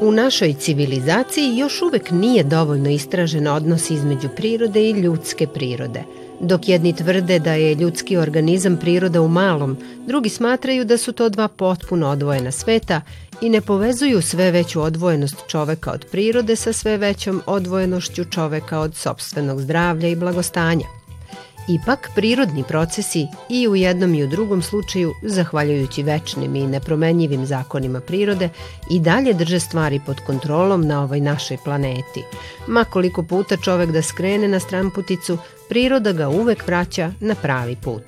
U našoj civilizaciji još uvek nije dovoljno istražen odnos između prirode i ljudske prirode. Dok jedni tvrde da je ljudski organizam priroda u malom, drugi smatraju da su to dva potpuno odvojena sveta i ne povezuju sve veću odvojenost čoveka od prirode sa sve većom odvojenošću čoveka od sobstvenog zdravlja i blagostanja. Ipak, prirodni procesi i u jednom i u drugom slučaju, zahvaljujući večnim i nepromenjivim zakonima prirode, i dalje drže stvari pod kontrolom na ovoj našoj planeti. Ma koliko puta čovek da skrene na stranputicu, priroda ga uvek vraća na pravi put.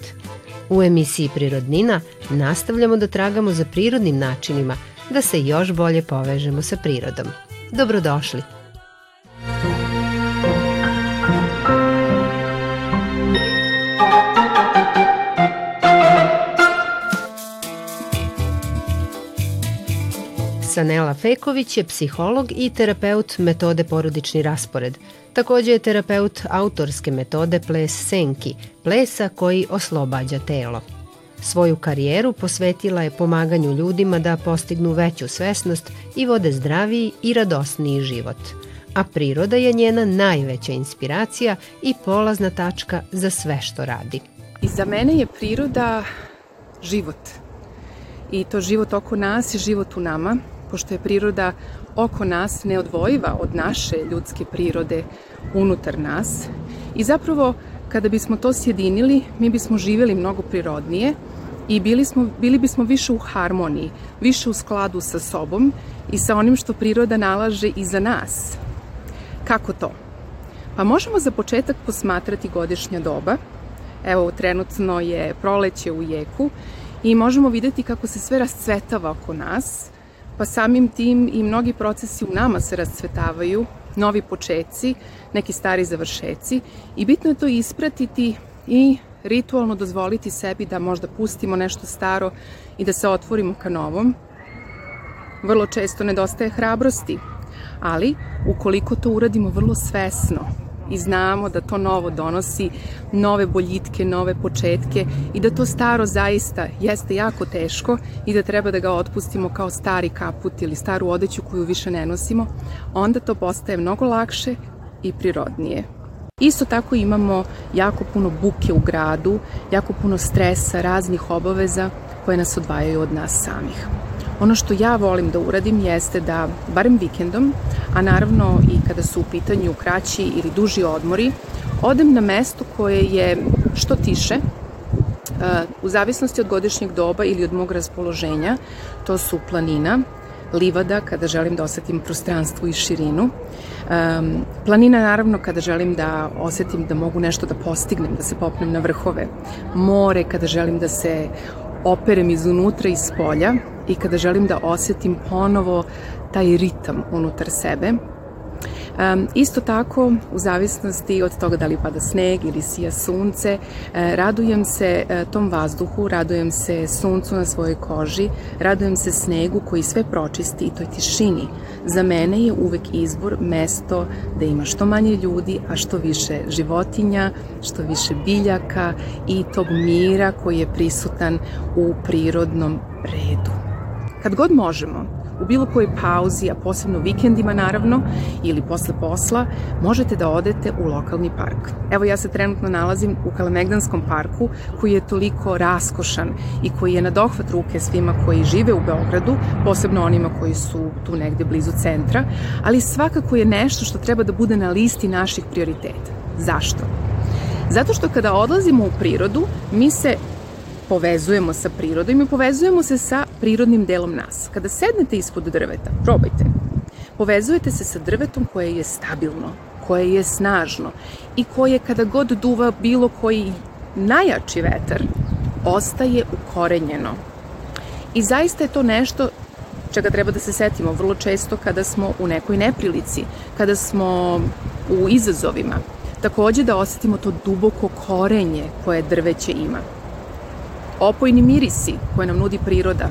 U emisiji Prirodnina nastavljamo da tragamo za prirodnim načinima da se još bolje povežemo sa prirodom. Dobrodošli! Sanela Feković je psiholog i terapeut metode porodični raspored. Takođe je terapeut autorske metode ples senki, plesa koji oslobađa telo. Svoju karijeru posvetila je pomaganju ljudima da postignu veću svesnost i vode zdraviji i radosniji život. A priroda je njena najveća inspiracija i polazna tačka za sve što radi. I za mene je priroda život. I to život oko nas i život u nama pošto je priroda oko nas neodvojiva od naše ljudske prirode unutar nas. I zapravo, kada bismo to sjedinili, mi bismo živjeli mnogo prirodnije i bili, smo, bili bismo više u harmoniji, više u skladu sa sobom i sa onim što priroda nalaže i za nas. Kako to? Pa možemo za početak posmatrati godišnja doba. Evo, trenutno je proleće u jeku i možemo videti kako se sve rascvetava oko nas – pa samim tim i mnogi procesi u nama se rascvetavaju, novi počeci, neki stari završeci i bitno je to ispratiti i ritualno dozvoliti sebi da možda pustimo nešto staro i da se otvorimo ka novom. Vrlo često nedostaje hrabrosti, ali ukoliko to uradimo vrlo svesno, i znamo da to novo donosi nove boljitke, nove početke i da to staro zaista jeste jako teško i da treba da ga otpustimo kao stari kaput ili staru odeću koju više ne nosimo, onda to postaje mnogo lakše i prirodnije. Isto tako imamo jako puno buke u gradu, jako puno stresa, raznih obaveza koje nas odvajaju od nas samih. Ono što ja volim da uradim jeste da, barem vikendom, a naravno i kada su u pitanju kraći ili duži odmori, odem na mesto koje je što tiše, uh, u zavisnosti od godišnjeg doba ili od mog raspoloženja, to su planina, livada kada želim da osetim prostranstvo i širinu. Um, planina naravno kada želim da osetim da mogu nešto da postignem, da se popnem na vrhove. More kada želim da se operem izunutra i iz polja i kada želim da osetim ponovo taj ritam unutar sebe. Um, isto tako, u zavisnosti od toga da li pada sneg ili sija sunce, e, radujem se e, tom vazduhu, radujem se suncu na svojoj koži, radujem se snegu koji sve pročisti i toj tišini. Za mene je uvek izbor mesto da ima što manje ljudi, a što više životinja, što više biljaka i tog mira koji je prisutan u prirodnom redu. Kad god možemo, u bilo kojoj pauzi, a posebno vikendima naravno, ili posle posla, možete da odete u lokalni park. Evo ja se trenutno nalazim u Kalemegdanskom parku, koji je toliko raskošan i koji je na dohvat ruke svima koji žive u Beogradu, posebno onima koji su tu negde blizu centra, ali svakako je nešto što treba da bude na listi naših prioriteta. Zašto? Zato što kada odlazimo u prirodu, mi se povezujemo sa prirodom i povezujemo se sa prirodnim delom nas. Kada sednete ispod drveta, probajte. Povezujete se sa drvetom koje je stabilno, koje je snažno i koje kada god duva bilo koji najjači vetar, ostaje ukorenjeno. I zaista je to nešto čega treba da se setimo vrlo često kada smo u nekoj neprilici, kada smo u izazovima. Takođe da osetimo to duboko korenje koje drveće ima opojni mirisi koje nam nudi priroda,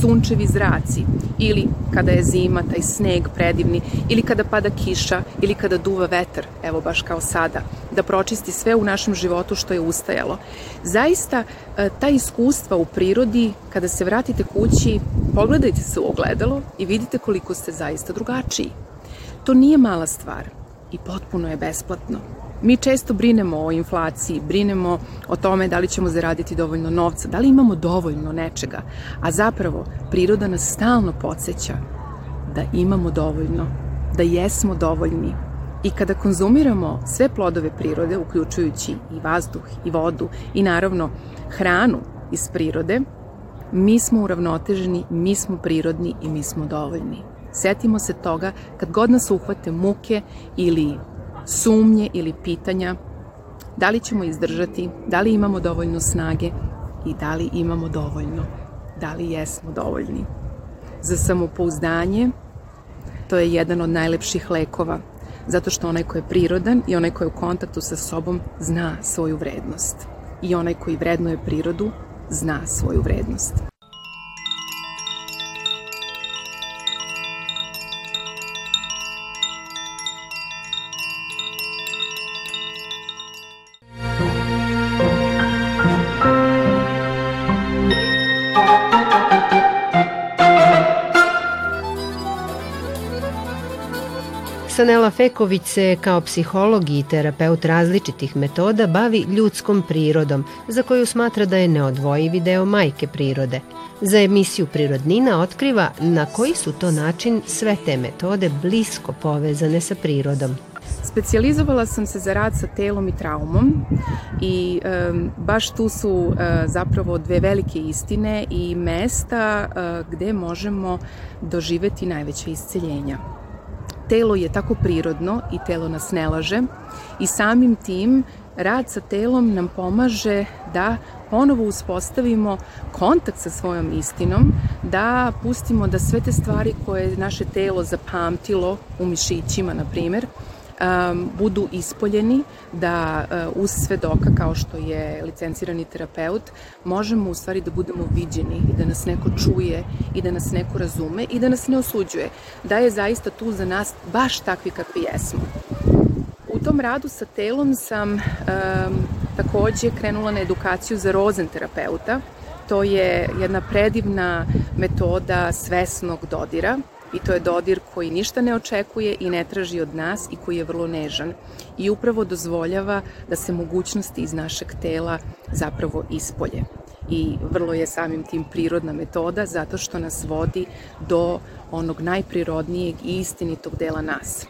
sunčevi zraci ili kada je zima, taj sneg predivni ili kada pada kiša ili kada duva vetar, evo baš kao sada, da pročisti sve u našem životu što je ustajalo. Zaista, e, ta iskustva u prirodi, kada se vratite kući, pogledajte se u ogledalo i vidite koliko ste zaista drugačiji. To nije mala stvar i potpuno je besplatno. Mi često brinemo o inflaciji, brinemo o tome da li ćemo zaraditi dovoljno novca, da li imamo dovoljno nečega, a zapravo priroda nas stalno podsjeća da imamo dovoljno, da jesmo dovoljni. I kada konzumiramo sve plodove prirode, uključujući i vazduh i vodu i naravno hranu iz prirode, mi smo uravnoteženi, mi smo prirodni i mi smo dovoljni. Setimo se toga kad god nas uhvate muke ili sumnje ili pitanja da li ćemo izdržati, da li imamo dovoljno snage i da li imamo dovoljno, da li jesmo dovoljni. Za samopouzdanje to je jedan od najlepših lekova, zato što onaj ko je prirodan i onaj ko je u kontaktu sa sobom zna svoju vrednost. I onaj koji vrednuje prirodu zna svoju vrednost. Sanela Feković se kao psiholog i terapeut različitih metoda bavi ljudskom prirodom, za koju smatra da je neodvojivi deo majke prirode. Za emisiju Prirodnina otkriva na koji su to način sve te metode blisko povezane sa prirodom. Specijalizovala sam se za rad sa telom i traumom i e, baš tu su e, zapravo dve velike istine i mesta e, gde možemo doživeti najveće isceljenja telo je tako prirodno i telo nas ne laže i samim tim rad sa telom nam pomaže da ponovo uspostavimo kontakt sa svojom istinom, da pustimo da sve te stvari koje je naše telo zapamtilo u mišićima, na primer, um, budu ispoljeni, da uh, uz svedoka kao što je licencirani terapeut, možemo u stvari da budemo viđeni i da nas neko čuje i da nas neko razume i da nas ne osuđuje, da je zaista tu za nas baš takvi kakvi jesmo. U tom radu sa telom sam um, takođe krenula na edukaciju za rozen terapeuta. To je jedna predivna metoda svesnog dodira i to je dodir koji ništa ne očekuje i ne traži od nas i koji je vrlo nežan i upravo dozvoljava da se mogućnosti iz našeg tela zapravo ispolje. I vrlo je samim tim prirodna metoda zato što nas vodi do onog najprirodnijeg i istinitog dela nas.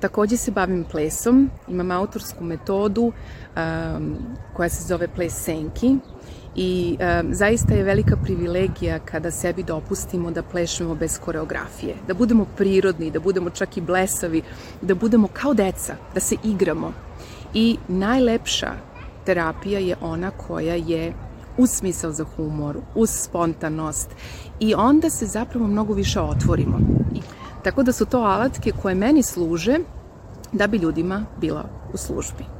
Takođe se bavim plesom, imam autorsku metodu um, koja se zove ples senki i e, zaista je velika privilegija kada sebi dopustimo da plešemo bez koreografije, da budemo prirodni, da budemo čak i blesavi, da budemo kao deca, da se igramo. I najlepša terapija je ona koja je uz smisao za humor, uz spontanost i onda se zapravo mnogo više otvorimo. Tako da su to alatke koje meni služe da bi ljudima bila u službi.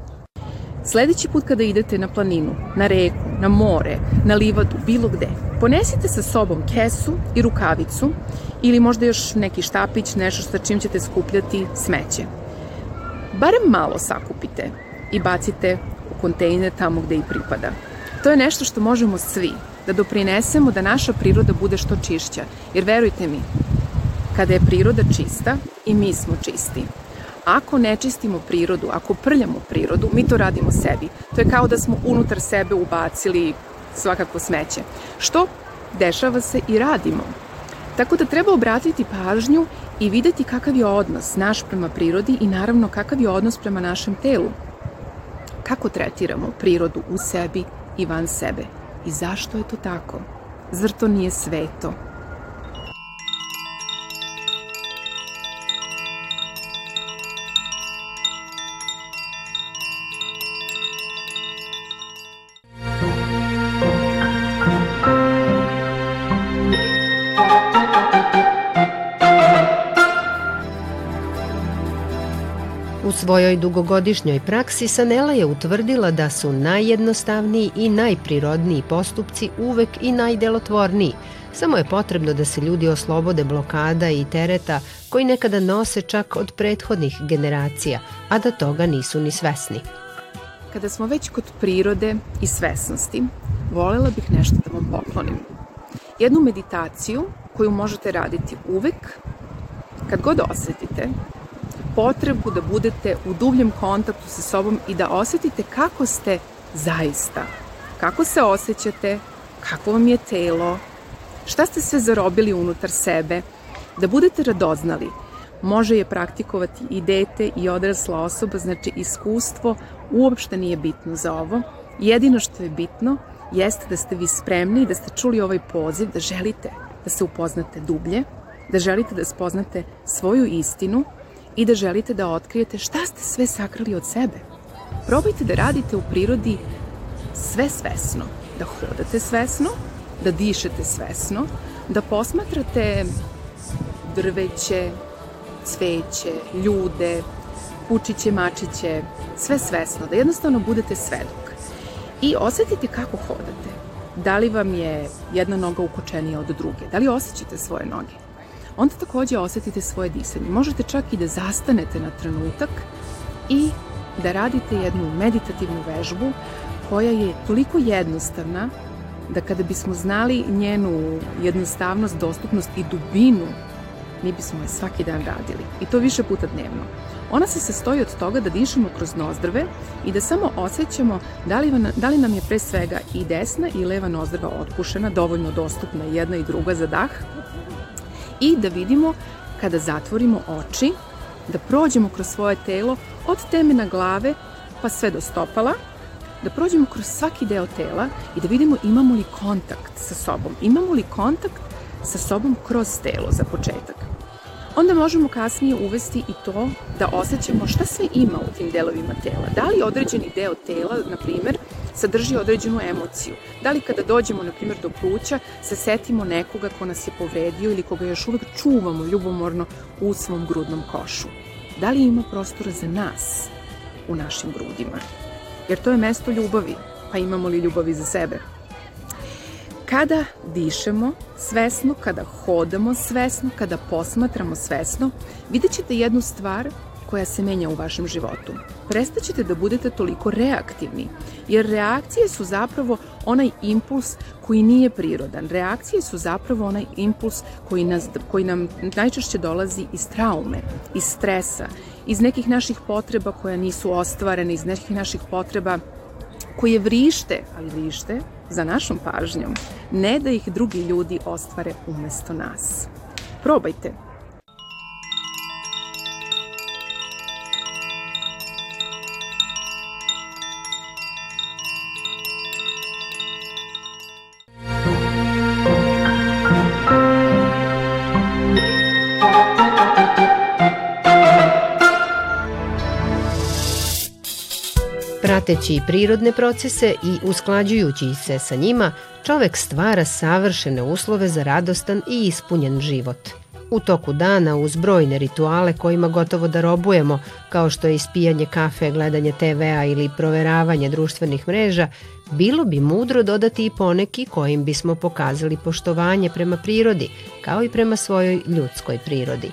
Sledeći put kada idete na planinu, na reku, na more, na livadu, bilo gde, ponesite sa sobom kesu i rukavicu ili možda još neki štapić, nešto sa čim ćete skupljati smeće. Barem malo sakupite i bacite u kontejner tamo gde i pripada. To je nešto što možemo svi, da doprinesemo da naša priroda bude što čišća. Jer verujte mi, kada je priroda čista, i mi smo čisti. Ako ne čistimo prirodu, ako prljamo prirodu, mi to radimo sebi. To je kao da smo unutar sebe ubacili svakako smeće. Što dešava se i radimo. Tako da treba obratiti pažnju i videti kakav je odnos naš prema prirodi i naravno kakav je odnos prema našem telu. Kako tretiramo prirodu u sebi i van sebe. I zašto je to tako? Zar to nije sveto? Svojoj dugogodišnjoj praksi Sanela je utvrdila da su najjednostavniji i najprirodniji postupci uvek i najdelotvorniji. Samo je potrebno da se ljudi oslobode blokada i tereta koji nekada nose čak od prethodnih generacija, a da toga nisu ni svesni. Kada smo već kod prirode i svesnosti, volela bih nešto da vam poklonim. Jednu meditaciju koju možete raditi uvek, kad god osetite potrebu da budete u dubljem kontaktu sa sobom i da osetite kako ste zaista. Kako se osjećate, kako vam je telo, šta ste sve zarobili unutar sebe, da budete radoznali. Može je praktikovati i dete i odrasla osoba, znači iskustvo uopšte nije bitno za ovo. Jedino što je bitno jeste da ste vi spremni i da ste čuli ovaj poziv, da želite da se upoznate dublje, da želite da spoznate svoju istinu i da želite da otkrijete šta ste sve sakrali od sebe. Probajte da radite u prirodi sve svesno, da hodate svesno, da dišete svesno, da posmatrate drveće, cveće, ljude, kučiće, mačiće, sve svesno, da jednostavno budete svedok. I osetite kako hodate. Da li vam je jedna noga ukočenija od druge? Da li osjećate svoje noge? Onda takođe osetite svoje disanje. Možete čak i da zastanete na trenutak i da radite jednu meditativnu vežbu koja je toliko jednostavna da kada bismo znali njenu jednostavnost, dostupnost i dubinu, mi bismo je svaki dan radili. I to više puta dnevno. Ona se sastoji od toga da dišemo kroz nozdrve i da samo osjećamo da li, da li nam je pre svega i desna i leva nozdrva otpušena, dovoljno dostupna jedna i druga za dah i da vidimo kada zatvorimo oči, da prođemo kroz svoje telo od temena glave pa sve do stopala, da prođemo kroz svaki deo tela i da vidimo imamo li kontakt sa sobom, imamo li kontakt sa sobom kroz telo za početak. Onda možemo kasnije uvesti i to da osjećamo šta sve ima u tim delovima tela. Da li određeni deo tela, na primer, sadrži određenu emociju. Da li kada dođemo, na primjer, do pluća, se setimo nekoga ko nas je povredio ili koga još uvek čuvamo ljubomorno u svom grudnom košu. Da li ima prostora za nas u našim grudima? Jer to je mesto ljubavi, pa imamo li ljubavi za sebe? Kada dišemo svesno, kada hodamo svesno, kada posmatramo svesno, vidjet ćete jednu stvar koja se menja u vašem životu. Prestaćete da budete toliko reaktivni, jer reakcije su zapravo onaj impuls koji nije prirodan. Reakcije su zapravo onaj impuls koji, nas, koji nam najčešće dolazi iz traume, iz stresa, iz nekih naših potreba koja nisu ostvarene, iz nekih naših potreba koje vrište, ali vrište za našom pažnjom, ne da ih drugi ljudi ostvare umesto nas. Probajte, Prateći prirodne procese i usklađujući se sa njima, čovek stvara savršene uslove za radostan i ispunjen život. U toku dana uz brojne rituale kojima gotovo da robujemo, kao što je ispijanje kafe, gledanje TV-a ili proveravanje društvenih mreža, bilo bi mudro dodati i poneki kojim bismo pokazali poštovanje prema prirodi, kao i prema svojoj ljudskoj prirodi.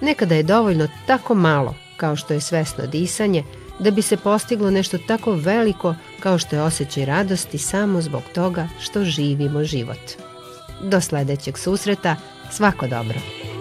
Nekada je dovoljno tako malo, kao što je svesno disanje, da bi se postiglo nešto tako veliko kao što je osjećaj radosti samo zbog toga što živimo život. Do sledećeg susreta, svako dobro!